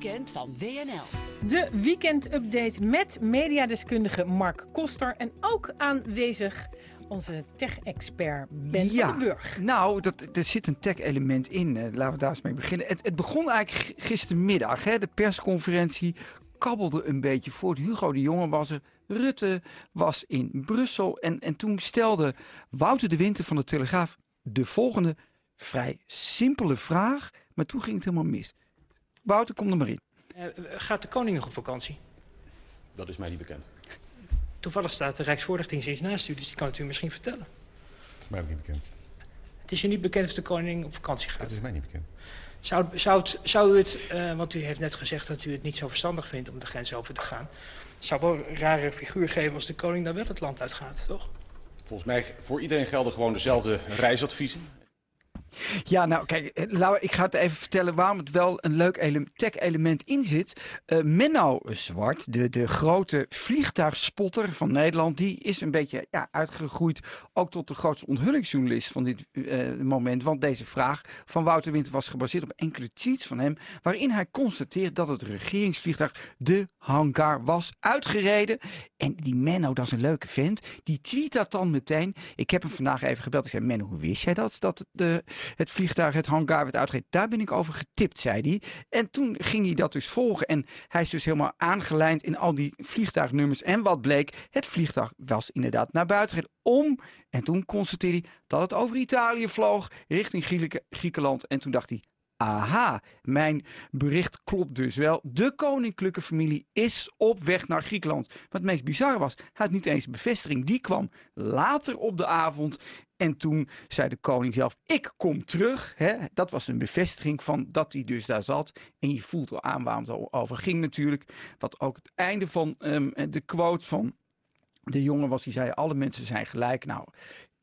weekend van WNL. De weekendupdate met mediadeskundige Mark Koster. En ook aanwezig onze tech-expert Ben Ja. van den Burg. Nou, dat, er zit een tech-element in. Eh, laten we daar eens mee beginnen. Het, het begon eigenlijk gistermiddag. Hè, de persconferentie kabbelde een beetje voort. Hugo de Jonge was er. Rutte was in Brussel. En, en toen stelde Wouter de Winter van de Telegraaf de volgende vrij simpele vraag. Maar toen ging het helemaal mis. Wouter, kom er maar in. Eh, gaat de koning nog op vakantie? Dat is mij niet bekend. Toevallig staat de Rijksvoorlichtingsdienst naast u, dus die kan het u misschien vertellen. Dat is mij ook niet bekend. Het is je niet bekend of de koning op vakantie Dat gaat. is mij niet bekend. Zou, zou, het, zou u het, eh, want u heeft net gezegd dat u het niet zo verstandig vindt om de grens over te gaan. Het zou wel een rare figuur geven als de koning dan wel het land uitgaat, toch? Volgens mij voor iedereen gelden gewoon dezelfde reisadviezen. Ja, nou kijk, eh, ik ga het even vertellen waarom het wel een leuk ele- tech-element in zit. Eh, Menno Zwart, de, de grote vliegtuigspotter van Nederland, die is een beetje ja, uitgegroeid ook tot de grootste onthullingsjournalist van dit eh, moment. Want deze vraag van Wouter Winter was gebaseerd op enkele tweets van hem, waarin hij constateert dat het regeringsvliegtuig de hangar was uitgereden. En die Menno, dat is een leuke vent, die tweet dat dan meteen. Ik heb hem vandaag even gebeld. Ik zei, Menno, hoe wist jij dat? Dat de, het vliegtuig, het hangar werd uitgereden. Daar ben ik over getipt, zei hij. En toen ging hij dat dus volgen. En hij is dus helemaal aangelijnd in al die vliegtuignummers. En wat bleek, het vliegtuig was inderdaad naar buiten gereden. Om, en toen constateerde hij dat het over Italië vloog, richting Grieke- Griekenland. En toen dacht hij, Aha, mijn bericht klopt dus wel. De koninklijke familie is op weg naar Griekenland. Maar het meest bizarre was, hij had niet eens een bevestiging. Die kwam later op de avond. En toen zei de koning zelf, ik kom terug. Dat was een bevestiging van dat hij dus daar zat. En je voelt al aan waar het over ging natuurlijk. Wat ook het einde van ehm, de quote van de jongen was, die zei, alle mensen zijn gelijk. Nou,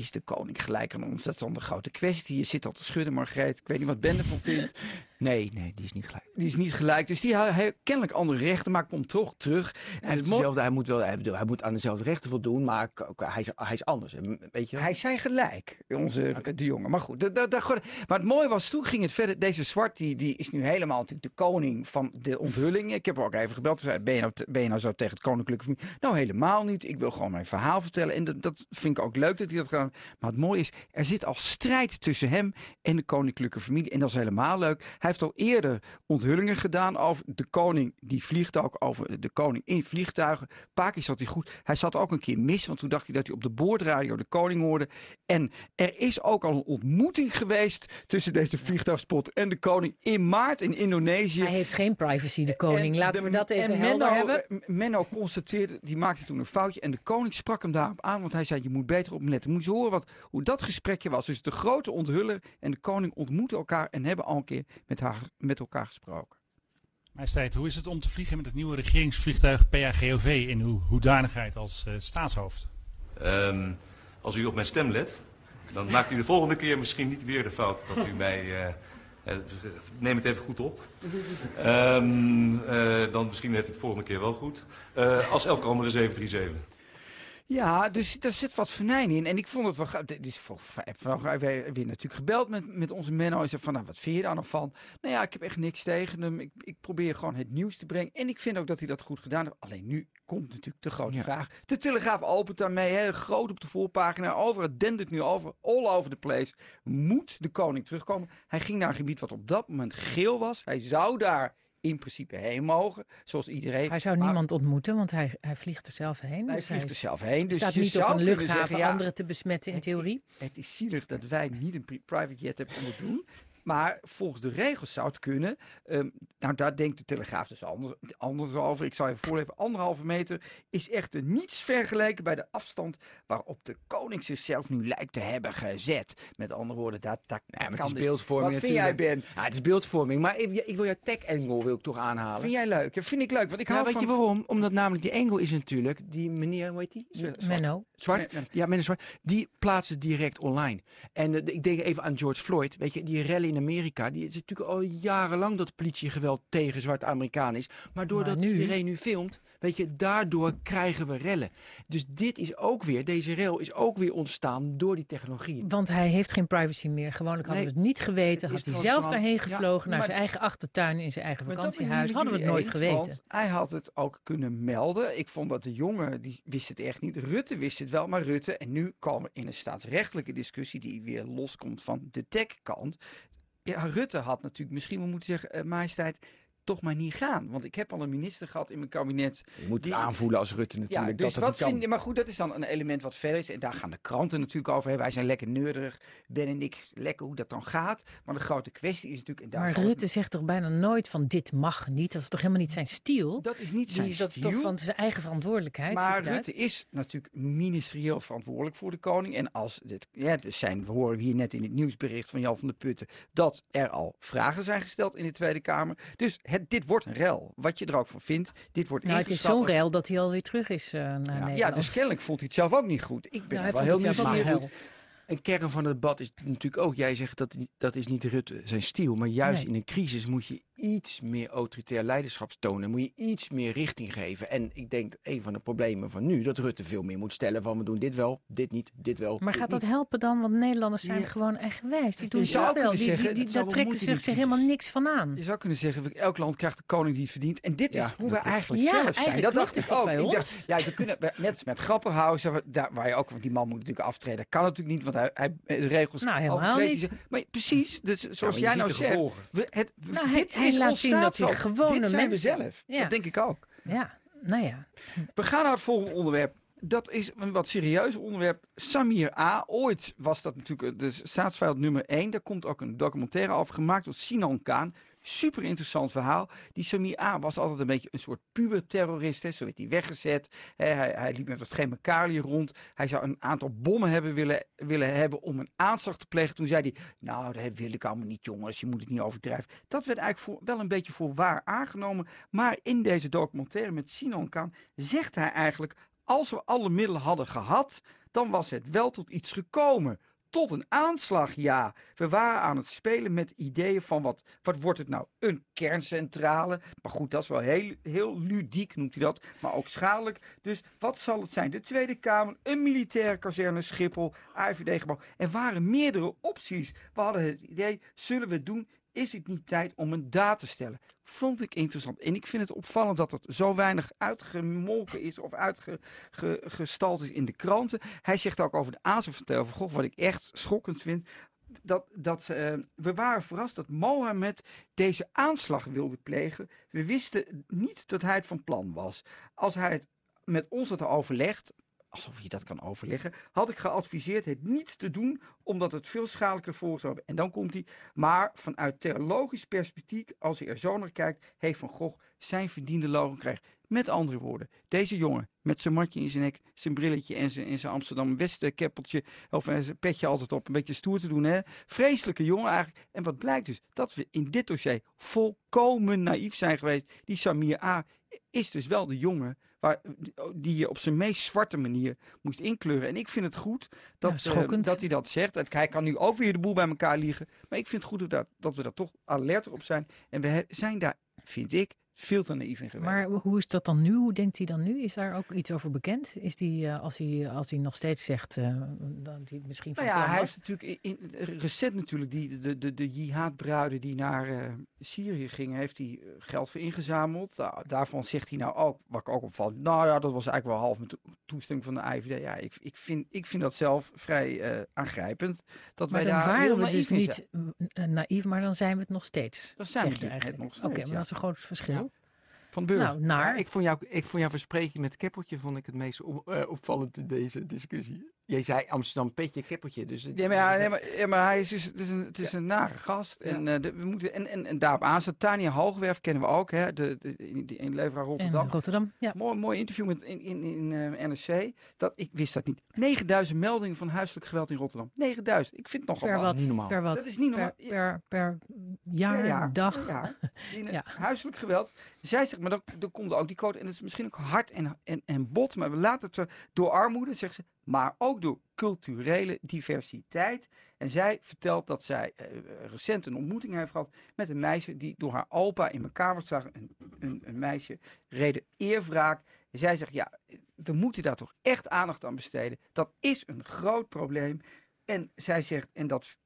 is de koning gelijk aan ons? Dat is dan de grote kwestie. Je zit al te schudden, Margreet. Ik weet niet wat Ben ervan vindt. Nee, nee, die is niet gelijk. Die is niet gelijk. Dus die heeft kennelijk andere rechten, maar komt toch terug. Hij, En heeft het mo- dezelfde, hij, moet wel, hij, bedoel, hij moet aan dezelfde rechten voldoen, maar hij is, hij is anders. Weet je? Hij zei gelijk, onze de jongen. Maar goed, da- da- da- goed. maar het mooie was, toen ging het verder. Deze Zwart, die, die is nu helemaal natuurlijk de koning van de onthullingen. Ik heb er ook even gebeld. Ze zei, ben je, nou, ben je nou zo tegen het koninklijke familie? Nou, helemaal niet. Ik wil gewoon mijn verhaal vertellen. En dat, dat vind ik ook leuk dat hij dat heeft. Maar het mooie is, er zit al strijd tussen hem en de koninklijke familie. En dat is helemaal leuk. Hij heeft al eerder onthullingen gedaan over de koning. Die vliegt ook over de koning in vliegtuigen. Keer zat hij goed. Hij zat ook een keer mis, want toen dacht hij dat hij op de boordradio de koning hoorde. En er is ook al een ontmoeting geweest tussen deze vliegtuigspot en de koning in maart in Indonesië. Hij heeft geen privacy, de koning. En Laten de- we dat even en Menno, hebben. eh, Menno constateerde, die maakte toen een foutje. En de koning sprak hem daarop aan, want hij zei: Je moet beter op letten. Moet je horen wat, hoe dat gesprekje was. Dus de grote onthuller en de koning ontmoeten elkaar en hebben al een keer met, haar, met elkaar gesproken. Majesteit, hoe is het om te vliegen met het nieuwe regeringsvliegtuig PAGOV in uw hoedanigheid als eh, staatshoofd? Ehm, als u op mijn stem let, dan maakt u de volgende keer misschien niet weer de fout dat u mij. eh, eh, neem het even goed op. Ehm, eh, dan misschien net het volgende keer wel goed. Eh, als elke andere 737. Ja, dus daar zit wat venijn in. En ik vond het wel gaaf. Dus ik heb vandaag weer, natuurlijk gebeld met, met onze Menno. En zei van, nou, wat vind je daar nou van? Nou ja, ik heb echt niks tegen hem. Ik, ik probeer gewoon het nieuws te brengen. En ik vind ook dat hij dat goed gedaan heeft. Alleen nu komt natuurlijk de grote vraag. De Telegraaf opent daarmee, hè, groot op de voorpagina. Over, het dendert nu over, all over the place. Moet de koning terugkomen? Hij ging naar een gebied wat op dat moment geel was. Hij zou daar in principe heen mogen, zoals iedereen. Hij zou Maar niemand ontmoeten, want hij, hij vliegt er zelf heen. Hij Dus vliegt er zelf heen. Dus staat niet op een luchthaven zeggen, ja, anderen te besmetten in het- theorie. Het is zielig dat wij niet een pri- private jet hebben om het te doen. Maar volgens de regels zou het kunnen. Ehm, nou, daar denkt de Telegraaf dus anders, anders over. Ik zal even voorlezen. Anderhalve meter is echter niets vergeleken bij de afstand waarop de koning zichzelf nu lijkt te hebben gezet. Met andere woorden, dat, dat Ja, kan het is dus- beeldvorming Wat vind jij, natuurlijk. Ben? Ja, het is beeldvorming, maar ik, ik wil jouw tech-angle wil ik toch aanhalen. Vind jij leuk? Ja, vind ik leuk, want ik Ja, hou weet van... je waarom? Omdat namelijk die angle is natuurlijk, die meneer, hoe heet die? Zwart. Menno. Zwart? Ja, meneer Zwart. Die plaatsen direct online. En eh, ik denk even aan George Floyd. Weet je, die rellen in Amerika. Die is natuurlijk al jarenlang dat politiegeweld tegen zwarte Amerikanen is. Maar doordat Maar nu- iedereen nu filmt, weet je, daardoor krijgen we rellen. Dus dit is ook weer, deze rel is ook weer ontstaan door die technologie. Want hij heeft geen privacy meer. Gewoonlijk hadden we het niet geweten. het Had hij zelf daarheen ja, gevlogen naar maar- zijn eigen achtertuin in zijn eigen vakantiehuis. Hadden we het nooit eens, geweten. Hij had het ook kunnen melden. Ik vond dat de jongen, die wist het echt niet. Rutte wist het wel, maar Rutte... En nu komen we in een staatsrechtelijke discussie... die weer loskomt van de tech-kant. Ja, Rutte had natuurlijk misschien wel moeten zeggen... eh, majesteit, toch maar niet gaan. Want ik heb al een minister gehad in mijn kabinet... Je moet Die- het aanvoelen als Rutte Ja, natuurlijk. dus dat het wat vind je... Maar goed, dat is dan een element wat verder is. En daar gaan de kranten natuurlijk over hebben. Wij zijn lekker neurderig. Ben en ik, lekker hoe dat dan gaat. Maar de grote kwestie is natuurlijk... En daar Maar het- Rutte zegt toch bijna nooit van dit mag niet. Dat is toch helemaal niet zijn stiel? Dat is niet Die zijn is dat is toch van zijn eigen verantwoordelijkheid. Maar. Rutte is natuurlijk ministerieel verantwoordelijk voor de koning. En als dit, ja, dus zijn, we horen hier net in het nieuwsbericht van Jan van der Putten dat er al vragen zijn gesteld in de Tweede Kamer. Dus het, dit wordt een rel. Wat je er ook van vindt, dit wordt Nou, het is zo'n rel dat hij alweer terug is eh, naar Ja, Nederland. ja, dus kennelijk vond hij het zelf ook niet goed. Ik ben Nou, er wel heel nieuwsgierig. Een kern van het debat is natuurlijk ook, jij zegt dat dat is niet Rutte zijn stiel, maar juist Nee. in een crisis moet je iets meer autoritair leiderschap tonen, moet je iets meer richting geven. En ik denk dat een van de problemen van nu, dat Rutte veel meer moet stellen van we doen dit wel, dit niet, dit wel. Maar dit gaat dat niet. helpen dan? Want Nederlanders zijn Ja. gewoon eigenwijs. Die doen kunnen Die, die, daar trekken zich helemaal niks van aan. Je zou kunnen zeggen, elk land krijgt de koning die het verdient. En dit Ja, is hoe we eigenlijk Ja, zelf zijn. eigenlijk Dat dacht ik toch ook. Ik dacht, ja, we kunnen, net als met Grapperhaus, waar- daar, waar je ook, want die man moet natuurlijk aftreden. Dat kan natuurlijk niet, want hij, hij de regels Nou, helemaal niet. Maar precies, dus zoals jij nou zegt. We, het, Nou, hij- dit hij is laat zien dat hij gewone Dit zijn we mensen- zelf. Ja. Dat denk ik ook. Ja, nou ja. We gaan naar het volgende onderwerp. Dat is een wat serieus onderwerp. Samir A. Ooit was dat natuurlijk de staatsvijand nummer 1. Daar komt ook een documentaire over gemaakt door Sinan Kaan. Super interessant verhaal. Die Samir A. was altijd een beetje een soort puberterrorist. Hè. Zo werd hij weggezet. Hij, hij liep met wat chemicaliën rond. Hij zou een aantal bommen hebben willen, willen hebben om een aanslag te plegen. Toen zei hij, nou dat wil ik allemaal niet jongens. Je moet het niet overdrijven. Dat werd eigenlijk wel een beetje voor waar aangenomen. Maar in deze documentaire met Sinan Kaan zegt hij eigenlijk... Als we alle middelen hadden gehad, dan was het wel tot iets gekomen. Tot een aanslag, ja. We waren aan het spelen met ideeën van wat, wat wordt het nou? Een kerncentrale. Maar goed, dat is wel heel, heel ludiek, noemt hij dat. Maar ook schadelijk. Dus wat zal het zijn? De Tweede Kamer, een militaire kazerne, Schiphol, AIVD-gebouw. Er waren meerdere opties. We hadden het idee, zullen we het doen? Is het niet tijd om een daad te stellen? Vond ik interessant. En ik vind het opvallend dat het zo weinig uitgemolken is of uitgestald is in de kranten. Hij zegt ook over de aanslag van Gogh, wat ik echt schokkend vind. Dat, dat eh, we waren verrast dat Mohammed deze aanslag wilde plegen. We wisten niet dat hij het van plan was. Als hij het met ons had overlegd, alsof je dat kan overleggen, had ik geadviseerd het niet te doen, omdat het veel schadelijker voor zou hebben. En dan komt hij, maar vanuit theologisch perspectief, als je er zo naar kijkt, heeft Van Gogh zijn verdiende loon gekregen. Met andere woorden, deze jongen met zijn matje in zijn nek, zijn brilletje en zijn, en zijn Amsterdam West keppeltje, of eh, zijn petje altijd op, een beetje stoer te doen. Hè? Vreselijke jongen eigenlijk. En wat blijkt dus, dat we in dit dossier volkomen naïef zijn geweest. Die Samir A. is dus wel de jongen waar, die je op zijn meest zwarte manier moest inkleuren. En ik vind het goed dat, Ja, eh, dat hij dat zegt. Hij kan nu ook weer de boel bij elkaar liegen. Maar ik vind het goed dat, we daar- dat we daar toch alerter op zijn. En we zijn daar, vind ik, veel te naïef in geweest. Maar hoe is dat dan nu? Hoe denkt hij dan nu? Is daar ook iets over bekend? Is die, eh, als, hij, als hij nog steeds zegt eh, dat hij misschien van Nou ja, plan hij heeft natuurlijk in, in- recent natuurlijk die, de, de, de jihadbruiden die naar eh, Syrië gingen, heeft hij geld voor ingezameld. Daarvan zegt hij nou ook, wat ik ook opvalt, nou ja, dat was eigenlijk wel half met to- toestemming van de IVD. Ja, ik, ik, vind, ik vind dat zelf vrij eh, aangrijpend. Dat Maar wij dan daar waren we dus niet naïef, maar dan zijn we het nog steeds. Dan zijn we het eigenlijk. nog steeds, Oké, maar ja. dat is een groot verschil. Van Burg. Nou, naar. Ik vond, jou, ik vond jouw verspreking met keppeltje vond ik het meest op- eh, opvallend in deze discussie. Jij zei Amsterdam petje, keppeltje. Dus het- Ja, maar, ja, nee, maar, ja, maar hij is dus, het is een, het is een nare gast. En, eh, de- we moeten, en, en, en daarop aanstaan. Tania Hoogwerf kennen we ook, hè, de, de, die- in Leveraar Rotterdam. Rotterdam, ja. Mooi, mooi interview met, in, in, in eh, NRC. Dat, ik wist dat niet. 9000 meldingen van huiselijk geweld in Rotterdam. 9000. Ik vind het nogal Per wat. wat? niet normaal. Per wat? Dat is niet normaal. Per, per, per jaar, Per jaar. dag. Ja, in, Ja. Huiselijk geweld. Zij zegt, maar dan, dan komt ook die quote. En dat is misschien ook hard en, en, en bot. Maar we laten het door armoede, zegt ze. Maar ook door culturele diversiteit. En zij vertelt dat zij eh, recent een ontmoeting heeft gehad met een meisje die door haar opa in elkaar was geslagen. Een, een, meisje reden eerwraak. En zij zegt, ja, we moeten daar toch echt aandacht aan besteden. Dat is een groot probleem. En zij zegt, en dat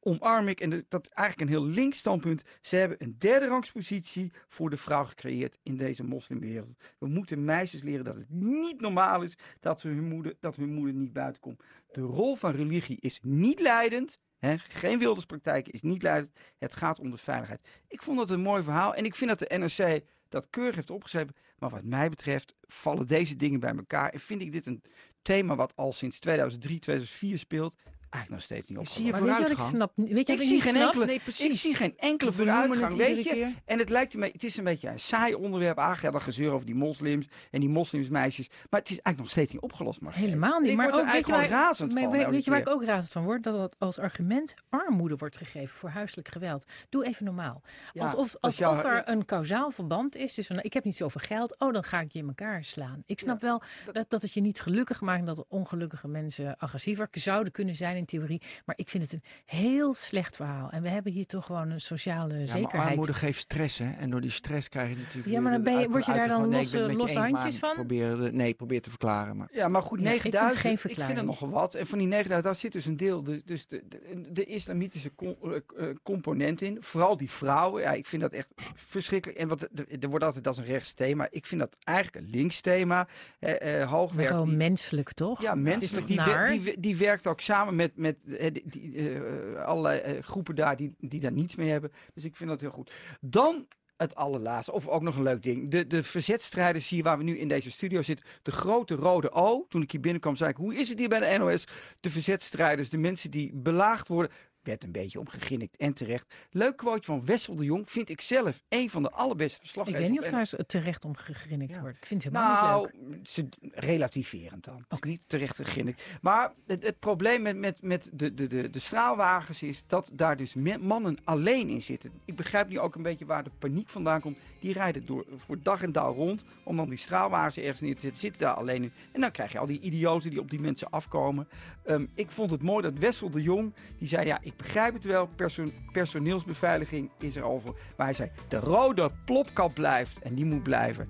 omarm ik, en dat is eigenlijk een heel links standpunt. Ze hebben een derde rangspositie voor de vrouw gecreëerd in deze moslimwereld. We moeten meisjes leren dat het niet normaal is dat, ze hun, moeder, dat hun moeder niet buiten komt. De rol van religie is niet leidend. Hè, geen wilderspraktijken is niet leidend. Het gaat om de veiligheid. Ik vond dat een mooi verhaal. En ik vind dat de NRC dat keurig heeft opgeschreven. Maar wat mij betreft vallen deze dingen bij elkaar. En vind ik dit een thema wat al sinds 2003, 2004 speelt. Eigenlijk nog steeds niet Zie je. Maar weet je wat ik vooruitgang? snap? Weet je Ik wat zie geen snap? enkele, Nee, ik zie geen enkele vooruitgang, het weet je. keer. En het lijkt beetje, het is een beetje een saai onderwerp. Dat gezeur over die moslims en die moslimsmeisjes. Maar het is eigenlijk nog steeds niet opgelost. Maar Helemaal niet. Ik maar word er ook, weet je waar, eigenlijk razend maar van, weet, je waar ik ook razend van word? Dat het als argument armoede wordt gegeven voor huiselijk geweld. Doe even normaal. Ja, alsof alsof er een kausaal verband is. Dus van, ik heb niet zoveel geld. Oh, dan ga ik je in elkaar slaan. Ik snap wel dat, dat het je niet gelukkig maakt. Dat ongelukkige mensen agressiever zouden kunnen zijn in theorie. Maar ik vind het een heel slecht verhaal. En we hebben hier toch gewoon een sociale Ja, maar zekerheid. armoede geeft stress, hè? En door die stress krijg je natuurlijk... Ja, maar dan ben je- uit- word je daar dan gewoon, nee, losse- handjes maar van? Probeer, de- nee, probeer te verklaren, maar... Ja, maar goed, Ja, ik vind 9000, geen ik vind verklaring. er nogal wat. En van die 9000, daar zit dus een deel, de, dus de, de, de islamitische com- eh, eh, component in. Vooral die vrouwen, ja, ik vind dat echt verschrikkelijk. En wat, er, wordt altijd als een rechts thema. Ik vind dat eigenlijk een links thema. Eh, eh, hoogwerk, die- menselijk, toch? Ja, Het is menselijk. toch Die, die, die, die werkt ook samen met, met eh, die, eh, allerlei eh, groepen daar die, die daar niets mee hebben. Dus ik vind dat heel goed. Dan het allerlaatste, of ook nog een leuk ding. De, de verzetstrijders hier waar we nu in deze studio zitten. De grote rode O. Toen ik hier binnenkwam zei ik, hoe is het hier bij de NOS? De verzetstrijders, de mensen die belaagd worden. Werd een beetje omgeginnikt en terecht. Leuk quote van Wessel de Jong. Vind ik zelf een van de allerbeste Ik verslaggevers. weet niet of daar terecht om gegrinnikt Ja. wordt. Ik vind het helemaal niet leuk. Nou, ze, relativerend dan. Ook niet terecht gegrinnikt. Maar het, het probleem met, met, met de, de, de, de straalwagens is dat daar dus mannen alleen in zitten. Ik begrijp nu ook een beetje waar de paniek vandaan komt. Die rijden door, voor dag en dauw rond om dan die straalwagens ergens neer te zetten. Zitten daar alleen in. En dan krijg je al die idioten die op die mensen afkomen. Ehm, ik vond het mooi dat Wessel de Jong, die zei ja, ik begrijp het wel. Perso- personeelsbeveiliging is er over. Maar hij zei, de rode plopkap blijft en die moet blijven.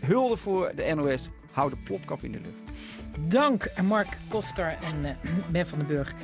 Hulde voor de NOS. Hou de plopkap in de lucht. Dank Mark Koster en eh, Ben van den Burg.